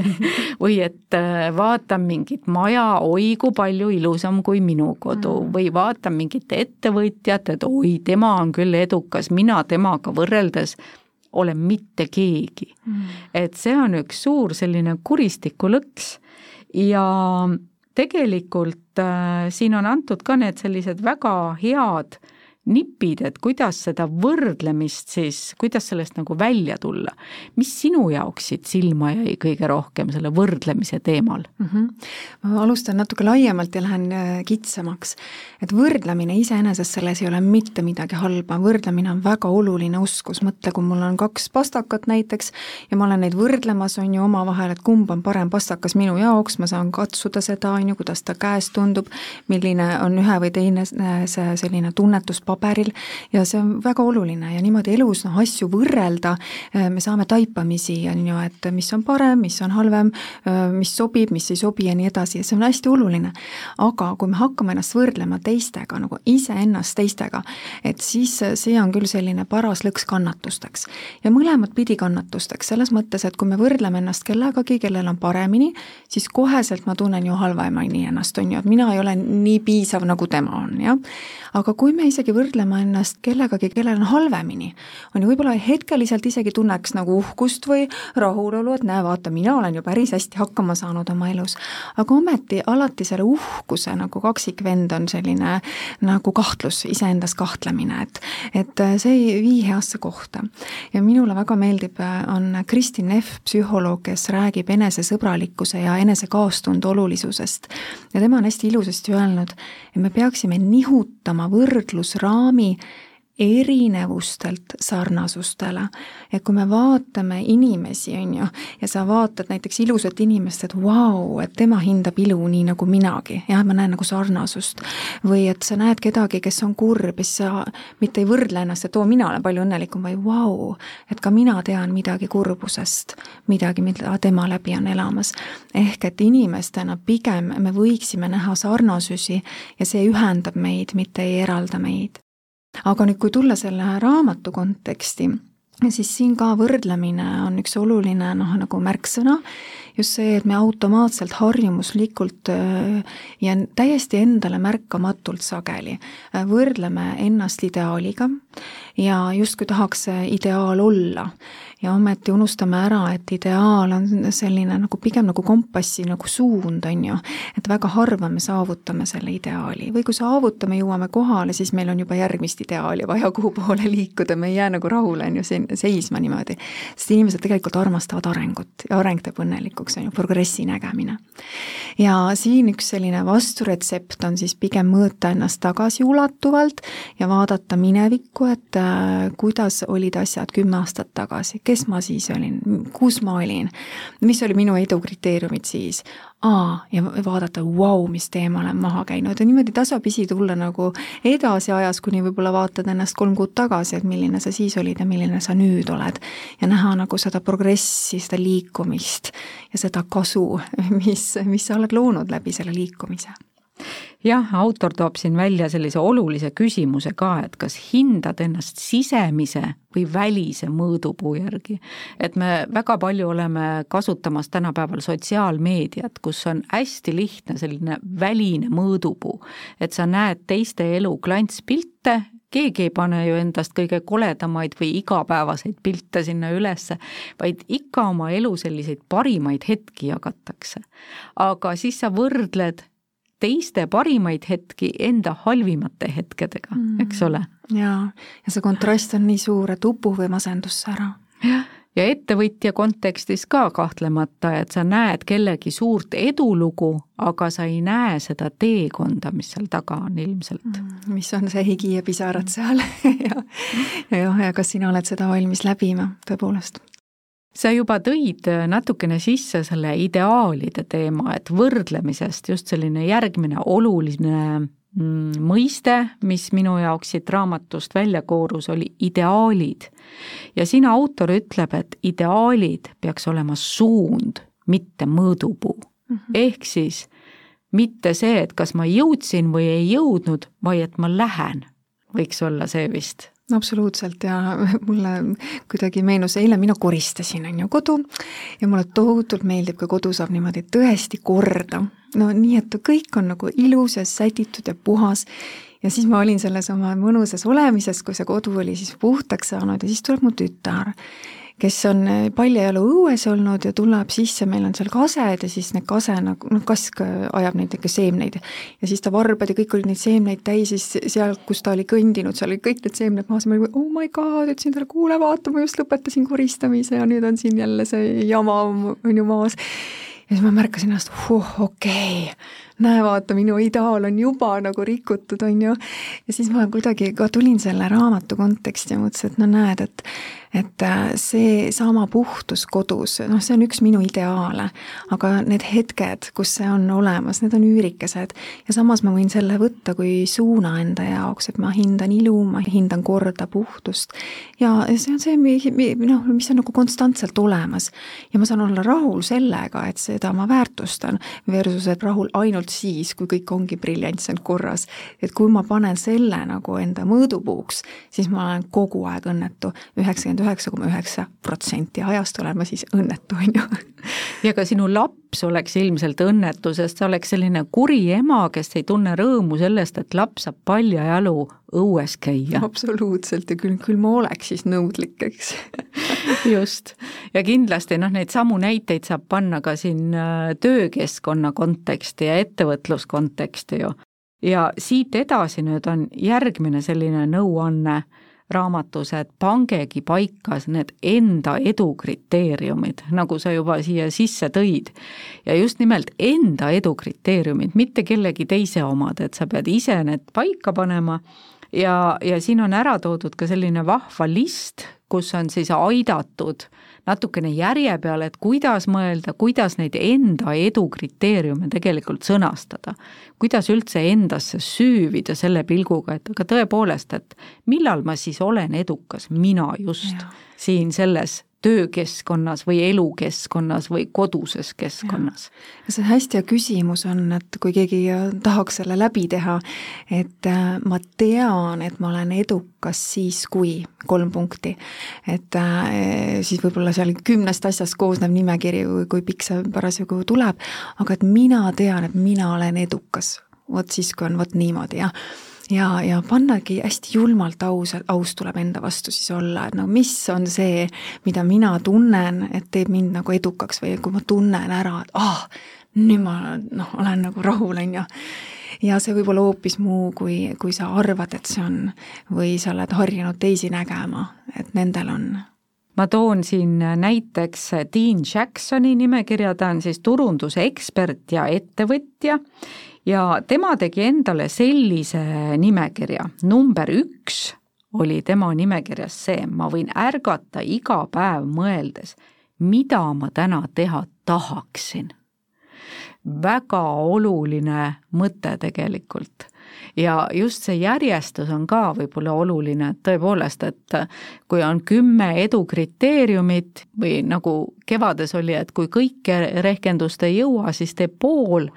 või et äh, vaatan mingit maja, oi kui palju ilusam kui minu kodu mm. või vaatan mingit ettevõtjat, et oi, tema on küll edukas, mina temaga võrreldes ole mitte keegi. Mm.. et see on üks suur selline kuristikulõks ja tegelikult äh, siin on antud ka need sellised väga head äh, nipid, et kuidas seda võrdlemist siis, kuidas sellest nagu välja tulla. mis sinu jaoks siit silma jäi kõige rohkem selle võrdlemise teemal mm? -hmm. ma alustan natuke laiemalt ja lähen äh, kitsamaks. et võrdlemine iseenesest selles ei ole mitte midagi halba, võrdlemine on väga oluline oskus, mõtle, kui mul on kaks pastakat näiteks ja ma olen neid võrdlemas, on ju, omavahel, et kumb on parem pastakas minu jaoks, ma saan katsuda seda, on ju, kuidas ta käes tundub, milline on ühe või teine äh, see selline tunnetuspaber, paberil ja see on väga oluline ja niimoodi elus noh, asju võrrelda, äh, me saame taipamisi, on ju, et mis on parem, mis on halvem, äh, mis sobib, mis ei sobi ja nii edasi, see on hästi oluline. aga kui me hakkame ennast võrdlema teistega, nagu iseennast teistega, et siis see on küll selline paras lõks kannatusteks. ja mõlemat pidi kannatusteks, selles mõttes, et kui me võrdleme ennast kellegagi, kellel on paremini, siis koheselt ma tunnen ju halvemini ennast, on ju, et mina ei ole nii piisav, nagu tema on, jah. aga kui me isegi võrdleme võrdlema ennast kellegagi, kellel on halvemini, on ju võib-olla hetkeliselt isegi tunneks nagu uhkust või rahulolu, et näe, vaata, mina olen ju päris hästi hakkama saanud oma elus. aga ometi alati selle uhkuse nagu kaksikvend on selline nagu kahtlus, iseendas kahtlemine, et et see ei vii heasse kohta. ja minule väga meeldib, on Kristin Neff, psühholoog, kes räägib enesesõbralikkuse ja enesekaastunde olulisusest. ja tema on hästi ilusasti öelnud, et me peaksime nihutama võrdlusraami raami erinevustelt sarnasustele. et kui me vaatame inimesi, on ju, ja sa vaatad näiteks ilusat inimest, et vau, et tema hindab ilu nii nagu minagi, jah, ma näen nagu sarnasust. või et sa näed kedagi, kes on kurb ja siis sa mitte ei võrdle ennast, et oo, mina olen palju õnnelikum, vaid vau, et ka mina tean midagi kurbusest, midagi, mida tema läbi on elamas. ehk et inimestena pigem me võiksime näha sarnasusi ja see ühendab meid, mitte ei eralda meid aga nüüd, kui tulla selle raamatu konteksti, siis siin ka võrdlemine on üks oluline noh, nagu märksõna, just see, et me automaatselt harjumuslikult äh, ja täiesti endale märkamatult sageli äh, võrdleme ennast ideaaliga ja justkui tahaks see ideaal olla ja ometi unustame ära, et ideaal on selline nagu pigem nagu kompassi nagu suund, on ju. et väga harva me saavutame selle ideaali või kui saavutame, jõuame kohale, siis meil on juba järgmist ideaali vaja, kuhu poole liikuda, me ei jää nagu rahule, on ju, seisma niimoodi. sest inimesed tegelikult armastavad arengut ja areng teeb õnnelikuks, on ju, progressi nägemine. Ja siin üks selline vasturetsept on siis pigem mõõta ennast tagasiulatuvalt ja vaadata minevikku, et äh, kuidas olid asjad kümme aastat tagasi, kes ma siis olin, kus ma olin, mis oli minu edu kriteeriumid siis, aa, ja vaadata, vau, mis tee ma olen maha käinud ja niimoodi tasapisi tulla nagu edasi ajas, kuni võib-olla vaatad ennast kolm kuud tagasi, et milline sa siis olid ja milline sa nüüd oled. ja näha nagu seda progressi, seda liikumist ja seda kasu, mis, mis sa oled loonud läbi selle liikumise jah, autor toob siin välja sellise olulise küsimuse ka, et kas hindad ennast sisemise või välise mõõdupuu järgi. et me väga palju oleme kasutamas tänapäeval sotsiaalmeediat, kus on hästi lihtne selline väline mõõdupuu, et sa näed teiste elu klantspilte keegi ei pane ju endast kõige koledamaid või igapäevaseid pilte sinna ülesse, vaid ikka oma elu selliseid parimaid hetki jagatakse. aga siis sa võrdled teiste parimaid hetki enda halvimate hetkedega mm., eks ole. jaa, ja see kontrast on nii suur, et upub või masendusse ära. jah, ja ettevõtja kontekstis ka kahtlemata, et sa näed kellegi suurt edulugu, aga sa ei näe seda teekonda, mis seal taga on ilmselt mm,. mis on see higi ja pisarad seal ja, ja jah, ja kas sina oled seda valmis läbima, tõepoolest sa juba tõid natukene sisse selle ideaalide teema, et võrdlemisest just selline järgmine oluline mm, mõiste, mis minu jaoks siit raamatust välja koorus, oli ideaalid. ja siin autor ütleb, et ideaalid peaks olema suund, mitte mõõdupuu mm. -hmm. ehk siis mitte see, et kas ma jõudsin või ei jõudnud, vaid et ma lähen, võiks olla see vist absoluutselt. Ja mulle kuidagi meenus, eile mina koristasin, on ju, kodu. Ja mulle tohutult meeldib, kui kodu saab niimoodi tõesti korda. no nii, et kõik on nagu ilus ja sätitud ja puhas. Ja siis ma olin selles oma mõnusas olemises, kui see kodu oli siis puhtaks saanud ja siis tuleb mu tütar kes on eh, paljajalu õues olnud ja tuleb sisse, meil on seal kased ja siis need kase nagu, noh, kask ajab neid ikka seemneid. ja siis ta varbad ja kõik olid neid seemneid täis, siis seal, kus ta oli kõndinud, seal olid kõik need seemned maas, ma olin, oh my god, ütlesin talle, kuule, vaata, ma just lõpetasin koristamise ja nüüd on siin jälle see jama on ju maas. ja siis ma märkasin ennast, oh, okei okay näe, vaata, minu ideaal on juba nagu rikutud, on ju. ja siis ma kuidagi ka tulin selle raamatu konteksti ja mõtlesin, et no näed, et et äh, seesama puhtus kodus, noh, see on üks minu ideaale, aga need hetked, kus see on olemas, need on üürikesed. Ja samas ma võin selle võtta kui suuna enda jaoks, et ma hindan ilu, ma hindan korda, puhtust. Ja see on see, noh, mis on nagu konstantselt olemas. Ja ma saan olla rahul sellega, et seda ma väärtustan, versus et rahul ainult ainult siis, kui kõik ongi briljantselt korras. et kui ma panen selle nagu enda mõõdupuuks, siis ma olen kogu aeg õnnetu, üheksakümmend üheksa koma üheksa protsenti ajast olen ma siis õnnetu, on ju. ja ka sinu laps oleks ilmselt õnnetu, sest sa oleks selline kuri ema, kes ei tunne rõõmu sellest, et laps saab paljajalu õues käia. absoluutselt ja küll, küll ma oleks siis nõudlik, eks just, ja kindlasti noh, neid samu näiteid saab panna ka siin äh, töökeskkonna konteksti ja ettevõtluskonteksti ju. ja siit edasi nüüd on järgmine selline nõuanne raamatus, et pangegi paika need enda edu kriteeriumid, nagu sa juba siia sisse tõid. ja just nimelt enda edu kriteeriumid, mitte kellegi teise omad, et sa pead ise need paika panema ja, ja siin on ära toodud ka selline vahva list, kus on siis aidatud natukene järje peale, et kuidas mõelda, kuidas neid enda edu kriteeriume tegelikult sõnastada. kuidas üldse endasse süüvida selle pilguga, et aga tõepoolest, et millal ma siis olen edukas, mina just ja. siin selles töökeskkonnas või elukeskkonnas või koduses keskkonnas? see hästi hea küsimus on, et kui keegi tahaks selle läbi teha, et äh, ma tean, et ma olen edukas siis, kui kolm punkti. et äh, siis võib-olla seal kümnest asjast koosnev nimekiri, kui pikk see parasjagu tuleb, aga et mina tean, et mina olen edukas, vot siis, kui on vot niimoodi, jah ja, ja pannagi hästi julmalt aus, aus tuleb enda vastu siis olla, et no mis on see, mida mina tunnen, et teeb mind nagu edukaks või kui ma tunnen ära, et ah, nüüd ma noh, olen nagu rahul, on ju. ja see võib olla hoopis muu, kui, kui sa arvad, et see on või sa oled harjunud teisi nägema, et nendel on ma toon siin näiteks Dean Jacksoni nimekirja, ta on siis turunduse ekspert ja ettevõtja ja tema tegi endale sellise nimekirja, number üks oli tema nimekirjas see, ma võin ärgata iga päev mõeldes, mida ma täna teha tahaksin. väga oluline mõte tegelikult ja just see järjestus on ka võib-olla oluline, et tõepoolest, et kui on kümme edukriteeriumit või nagu kevades oli, et kui kõike rehkendust ei jõua, siis tee pool,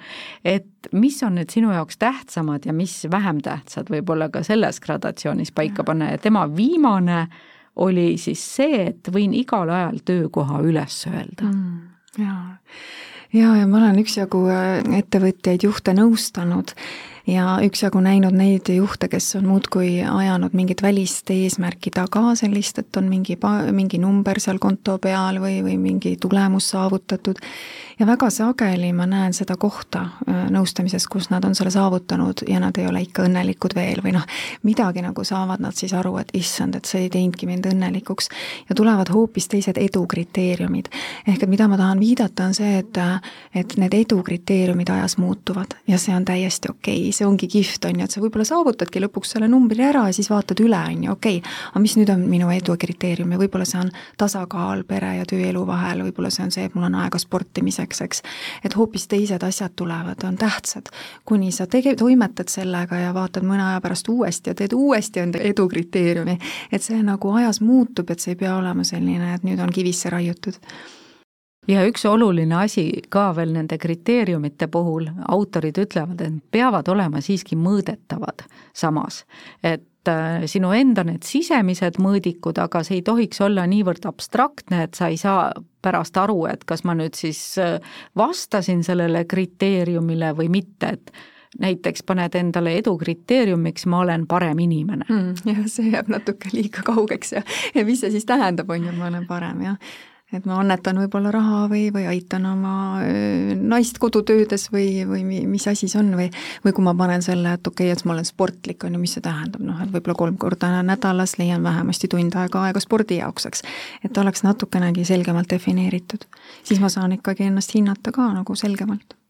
et mis on need sinu jaoks tähtsamad ja mis vähem tähtsad, võib-olla ka selles gradatsioonis paika panna. Ja tema viimane oli siis see, et võin igal ajal töökoha üles öelda. Mm,. jaa. Ja, ja ma olen üksjagu äh, ettevõtjaid, juhte nõustanud ja üksjagu näinud neid juhte, kes on muudkui ajanud mingit välist eesmärki taga, sellist, et on mingi, mingi number seal konto peal või, või mingi tulemus saavutatud ja väga sageli ma näen seda kohta äh, nõustamises, kus nad on selle saavutanud ja nad ei ole ikka õnnelikud veel või noh, midagi nagu saavad nad siis aru, et issand, et see ei teinudki mind õnnelikuks. ja tulevad hoopis teised edukriteeriumid. ehk et mida ma tahan viidata, on see, et, et need edukriteeriumid ajas muutuvad ja see on täiesti okei okay., see ongi kihvt, on ju, et sa võib-olla saavutadki lõpuks selle numbri ära ja siis vaatad üle, on ju, okei okay,, aga mis nüüd on minu edukriteerium ja võib-olla see on tasakaal pere ja tööelu vahel, võib-olla see on see, et mul on aega sportimiseks, selleks, eks. et hoopis teised asjad tulevad, on tähtsad. kuni sa tege-, toimetad sellega ja vaatad mõne aja pärast uuesti ja teed uuesti enda edukriteeriumi, et see nagu ajas muutub, et see ei pea olema selline, et nüüd on kivisse raiutud ja üks oluline asi ka veel nende kriteeriumite puhul, autorid ütlevad, et peavad olema siiski mõõdetavad samas, et äh, sinu enda need sisemised mõõdikud, aga see ei tohiks olla niivõrd abstraktne, et sa ei saa pärast aru, et kas ma nüüd siis äh, vastasin sellele kriteeriumile või mitte, et näiteks paned endale edu kriteeriumiks, ma olen parem inimene mm,. jah, see jääb natuke liiga kaugeks ja, ja mis see siis tähendab, on ju, ma olen parem, jah et ma annetan võib-olla raha või, või aitan oma naist kodutöödes või, või mis asi see on või või kui ma panen selle, et okei okay,, et ma olen sportlik, on ju, mis see tähendab, noh, et võib-olla kolm korda nädalas leian vähemasti tund aega aega spordi jaoks, eks. et oleks natukenegi selgemalt defineeritud. siis ma saan ikkagi ennast hinnata ka nagu selgemalt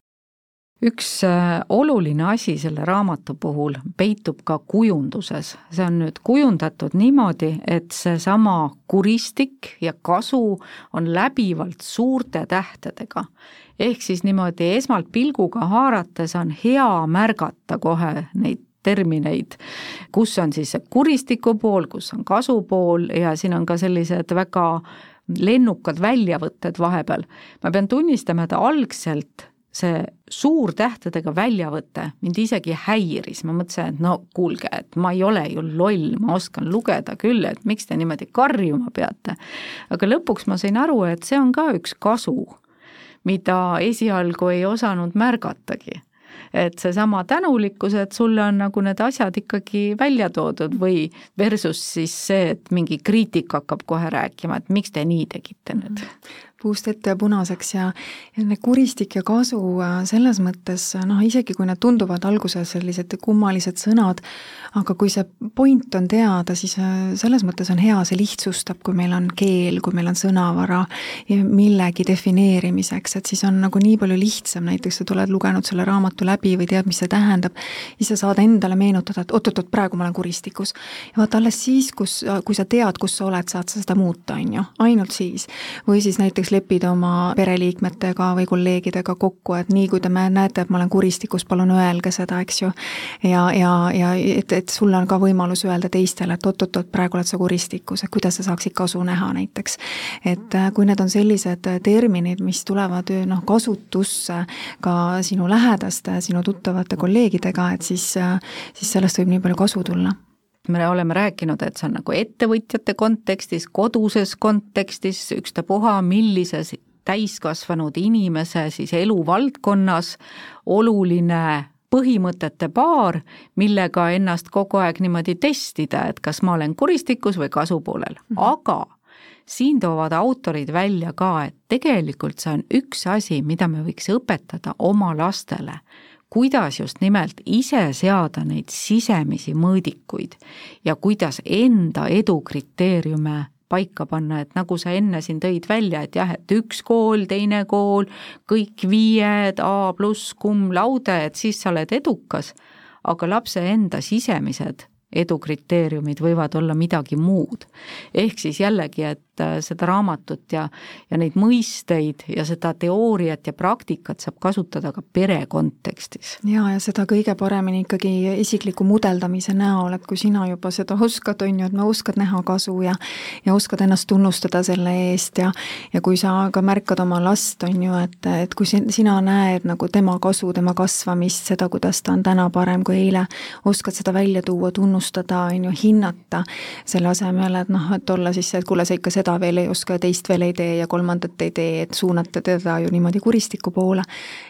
üks äh, oluline asi selle raamatu puhul peitub ka kujunduses, see on nüüd kujundatud niimoodi, et seesama kuristik ja kasu on läbivalt suurte tähtedega. ehk siis niimoodi esmalt pilguga haarates on hea märgata kohe neid termineid, kus on siis see kuristiku pool, kus on kasu pool ja siin on ka sellised väga lennukad väljavõtted vahepeal. ma pean tunnistama, et algselt see suurtähtedega väljavõte mind isegi häiris, ma mõtlesin, et no kuulge, et ma ei ole ju loll, ma oskan lugeda küll, et miks te niimoodi karjuma peate. aga lõpuks ma sain aru, et see on ka üks kasu, mida esialgu ei osanud märgatagi. Et seesama tänulikkus, et sulle on nagu need asjad ikkagi välja toodud või versus siis see, et mingi kriitik hakkab kohe rääkima, et miks te nii tegite nüüd puust ette ja punaseks ja, need kuristik ja kasu äh, selles mõttes noh, isegi kui need tunduvad alguses sellised kummalised sõnad, aga kui see point on teada, siis äh, selles mõttes on hea, see lihtsustab, kui meil on keel, kui meil on sõnavara millegi defineerimiseks, et siis on nagu nii palju lihtsam, näiteks sa tuled lugenud selle raamatu läbi või tead, mis see tähendab, siis sa saad endale meenutada, et oot-oot-oot, praegu ma olen kuristikus. ja vaata, alles siis, kus, kui sa tead, kus sa oled, saad sa seda muuta, on ju, ainult siis. või siis näiteks näiteks leppida oma pereliikmetega või kolleegidega kokku, et nii, kui te näete, et ma olen kuristikus, palun öelge seda, eks ju. ja, ja, ja et, et sul on ka võimalus öelda teistele, et oot-oot-oot, praegu oled sa kuristikus, et kuidas sa saaksid kasu näha näiteks. et äh, kui need on sellised terminid, mis tulevad noh, kasutusse ka sinu lähedaste, sinu tuttavate kolleegidega, et siis, äh, siis sellest võib nii palju kasu tulla me oleme rääkinud, et see on nagu ettevõtjate kontekstis, koduses kontekstis, ükstapuha millises täiskasvanud inimese siis eluvaldkonnas oluline põhimõtete paar, millega ennast kogu aeg niimoodi testida, et kas ma olen kuristikus või kasupoolel mm, -hmm. aga siin toovad autorid välja ka, et tegelikult see on üks asi, mida me võiks õpetada oma lastele kuidas just nimelt ise seada neid sisemisi mõõdikuid ja kuidas enda edu kriteeriume paika panna, et nagu sa enne siin tõid välja, et jah, et üks kool, teine kool, kõik viied, A pluss, cum laude, et siis sa oled edukas, aga lapse enda sisemised edukriteeriumid võivad olla midagi muud. ehk siis jällegi, et seda raamatut ja, ja neid mõisteid ja seda teooriat ja praktikat saab kasutada ka pere kontekstis. jaa, ja seda kõige paremini ikkagi isikliku mudeldamise näol, et kui sina juba seda oskad, on ju, et no oskad näha kasu ja ja oskad ennast tunnustada selle eest ja ja kui sa ka märkad oma last, on ju, et, et kui sina näed nagu tema kasu, tema kasvamist, seda, kuidas ta on täna parem kui eile, oskad seda välja tuua, tunnustada, on ju, hinnata, selle asemel, et noh, et olla siis see, et kuule, sa ikka seda veel ei oska ja teist veel ei tee ja kolmandat ei tee, et suunata teda ju niimoodi kuristiku poole,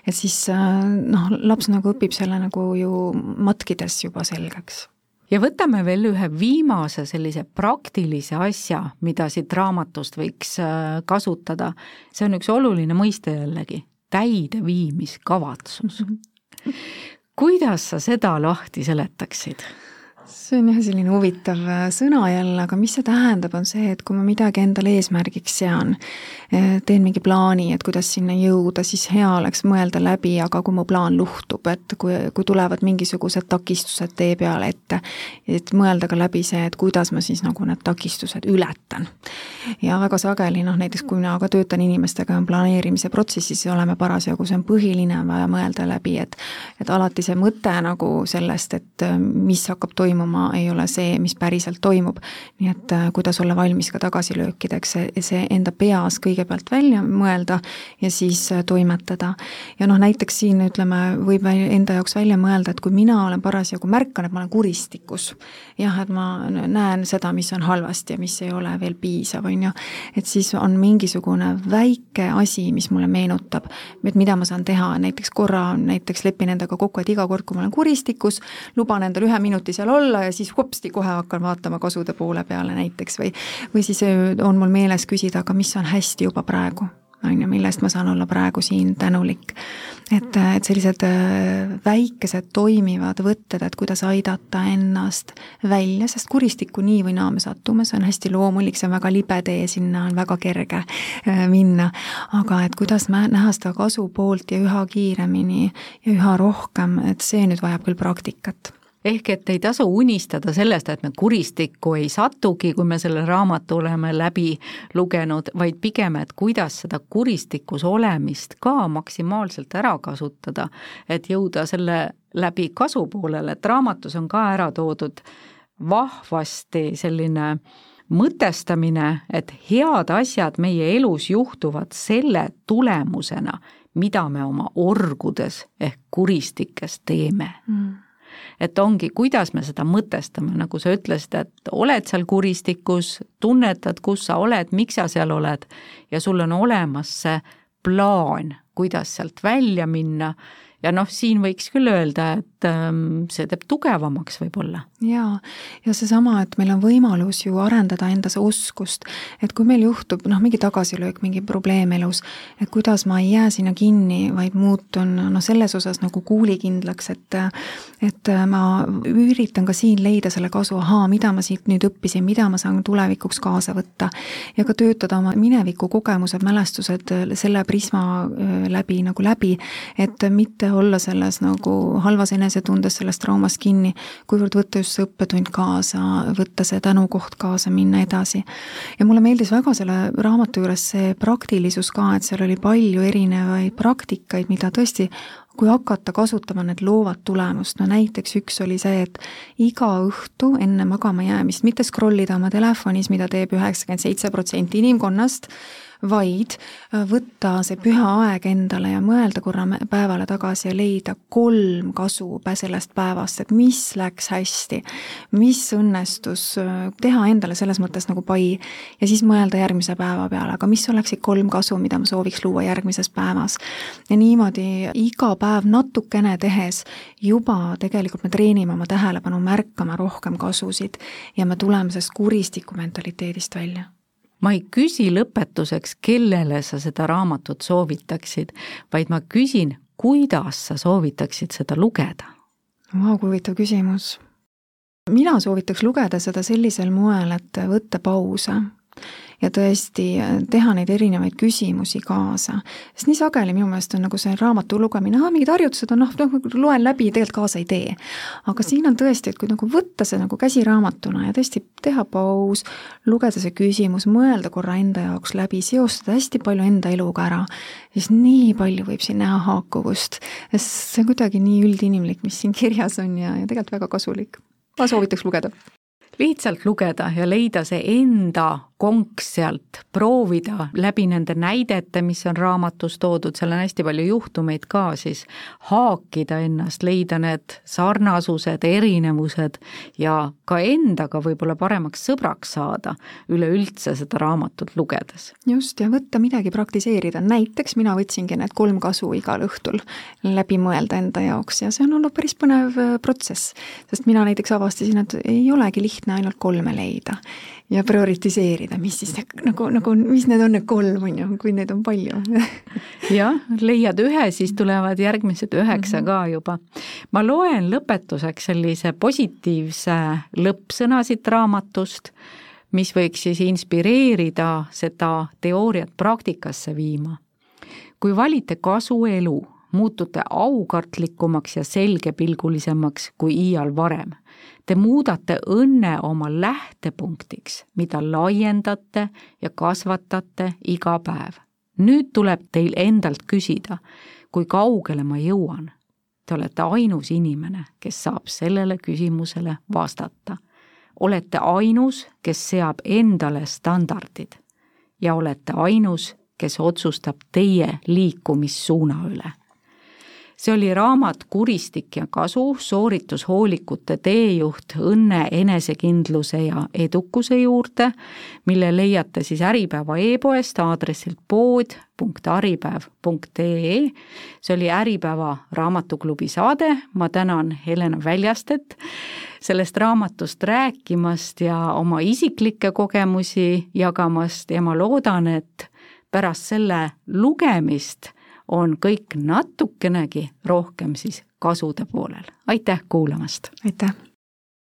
et siis noh, laps nagu õpib selle nagu ju matkides juba selgeks ja võtame veel ühe viimase sellise praktilise asja, mida siit raamatust võiks äh, kasutada. see on üks oluline mõiste jällegi, täideviimiskavatsus mm. -hmm. kuidas sa seda lahti seletaksid? See on jah selline huvitav äh, sõna jälle, aga mis see tähendab, on see, et kui ma midagi endale eesmärgiks sean, äh, teen mingi plaani, et kuidas sinna jõuda, siis hea oleks mõelda läbi, aga kui mu plaan luhtub, et kui, kui tulevad mingisugused takistused tee peale ette, et mõelda ka läbi see, et kuidas ma siis nagu need takistused ületan. ja väga sageli noh, näiteks kui mina ka töötan inimestega planeerimise protsessis oleme parasjagu, see on põhiline, on vaja mõelda läbi, et et alati see mõte nagu sellest, et äh, mis hakkab toimuma, toimuma, ei ole see, mis päriselt toimub. nii et äh, kuidas olla valmis ka tagasilöökideks, see, enda peas kõigepealt välja mõelda ja siis äh, toimetada. ja noh, näiteks siin ütleme, võib enda jaoks välja mõelda, et kui mina olen parasjagu, märkan, et ma olen kuristikus, jah, et ma näen seda, mis on halvasti ja mis ei ole veel piisav, on ju, et siis on mingisugune väike asi, mis mulle meenutab, et mida ma saan teha, näiteks korra näiteks lepin endaga kokku, et iga kord, kui ma olen kuristikus, luban endale ühe minuti seal olla, olla ja siis hopsti, kohe hakkan vaatama kasude poole peale näiteks või või siis on mul meeles küsida, aga mis on hästi juba praegu, on ju, millest ma saan olla praegu siin tänulik. et, äh, et sellised väikesed toimivad võtted, et kuidas aidata ennast välja, sest kuristikku nii või naa me satume, see on hästi loomulik, see on väga libe tee, sinna on väga kerge minna. aga et kuidas näha seda kasu poolt ja üha kiiremini ja üha rohkem, et see nüüd vajab küll praktikat ehk et ei tasu unistada sellest, et me kuristikku ei satugi, kui me selle raamatu oleme läbi lugenud, vaid pigem, et kuidas seda kuristikus olemist ka maksimaalselt ära kasutada, et jõuda selle läbi kasu poolele, et raamatus on ka ära toodud vahvasti selline mõtestamine, et head asjad meie elus juhtuvad selle tulemusena, mida me oma orgudes ehk kuristikes teeme. Mm et ongi, kuidas me seda mõtestame, nagu sa ütlesid, et oled seal kuristikus, tunnetad, kus sa oled, miks sa seal oled ja sul on olemas see plaan, kuidas sealt välja minna. Ja noh, siin võiks küll öelda, et see teeb tugevamaks võib-olla. jaa, ja seesama, et meil on võimalus ju arendada endas oskust, et kui meil juhtub noh, mingi tagasilöök, mingi probleem elus, et kuidas ma ei jää sinna kinni, vaid muutun noh, selles osas nagu kuulikindlaks, et et ma üritan ka siin leida selle kasu, ahaa, mida ma siit nüüd õppisin, mida ma saan tulevikuks kaasa võtta. ja ka töötada oma mineviku kogemused, mälestused selle prisma äh, läbi nagu läbi, et mitte olla selles nagu halvas enesetundes, selles traumas kinni, kuivõrd võtta just see õppetund kaasa, võtta see tänukoht kaasa, minna edasi. ja mulle meeldis väga selle raamatu juures see praktilisus ka, et seal oli palju erinevaid praktikaid, mida tõesti kui hakata kasutama, need loovad tulemust, no näiteks üks oli see, et iga õhtu enne magama jäämist mitte scroll ida oma telefonis, mida teeb üheksakümmend seitse protsenti inimkonnast, vaid äh, võtta see püha aeg endale ja mõelda korra päevale tagasi ja leida kolm kasu sellest päevast, et mis läks hästi, mis õnnestus, äh, teha endale selles mõttes nagu pai ja siis mõelda järgmise päeva peale, aga mis oleksid kolm kasu, mida ma sooviks luua järgmises päevas. ja niimoodi iga päev natukene tehes juba tegelikult me treenime oma tähelepanu märkama rohkem kasusid ja me tuleme sellest kuristiku mentaliteedist välja ma ei küsi lõpetuseks, kellele sa seda raamatut soovitaksid, vaid ma küsin, kuidas sa soovitaksid seda lugeda? Vau, kui huvitav küsimus. mina soovitaks lugeda seda sellisel moel, et võtta pause ja tõesti teha neid erinevaid küsimusi kaasa. sest nii sageli minu meelest on nagu see raamatu lugemine, aa, mingid harjutused on noh, noh, loen läbi, tegelikult kaasa ei tee. aga siin on tõesti, et kui nagu võtta see nagu käsiraamatuna ja tõesti teha paus, lugeda see küsimus, mõelda korra enda jaoks läbi, seostada hästi palju enda eluga ära, siis nii palju võib siin näha haakuvust, sest see on kuidagi nii üldinimlik, mis siin kirjas on ja, ja tegelikult väga kasulik. ma soovitaks lugeda lihtsalt lugeda ja leida see enda konks sealt, proovida läbi nende näidete, mis on raamatus toodud, seal on hästi palju juhtumeid ka, siis haakida ennast, leida need sarnasused, erinevused ja ka endaga võib-olla paremaks sõbraks saada üleüldse seda raamatut lugedes. just, ja võtta midagi praktiseerida, näiteks mina võtsingi need kolm kasu igal õhtul läbi mõelda enda jaoks ja see on olnud päris põnev äh, protsess, sest mina näiteks avastasin, et ei olegi lihtne ainult kolme leida ja prioritiseerida, mis siis nagu, nagu, mis need on need kolm, on ju, kui neid on palju jah, leiad ühe, siis tulevad järgmised üheksa mm -hmm. ka juba. ma loen lõpetuseks sellise positiivse lõppsõna siit raamatust, mis võiks siis inspireerida seda teooriat praktikasse viima. kui valite kasuelu, muutute aukartlikumaks ja selgepilgulisemaks kui iial varem Te muudate õnne oma lähtepunktiks, mida laiendate ja kasvatate iga päev. nüüd tuleb teil endalt küsida, kui kaugele ma jõuan. Te olete ainus inimene, kes saab sellele küsimusele vastata. olete ainus, kes seab endale standardid ja olete ainus, kes otsustab teie liikumissuuna üle see oli raamat Kuristik ja kasu, sooritushoolikute teejuht õnne, enesekindluse ja edukuse juurde, mille leiate siis Äripäeva e-poest aadressilt pood.aripäev.ee. see oli Äripäeva raamatuklubi saade, ma tänan Helena Väljastet sellest raamatust rääkimast ja oma isiklikke kogemusi jagamast ja ma loodan, et pärast selle lugemist on kõik natukenegi rohkem siis kasude poolel. aitäh kuulamast! aitäh!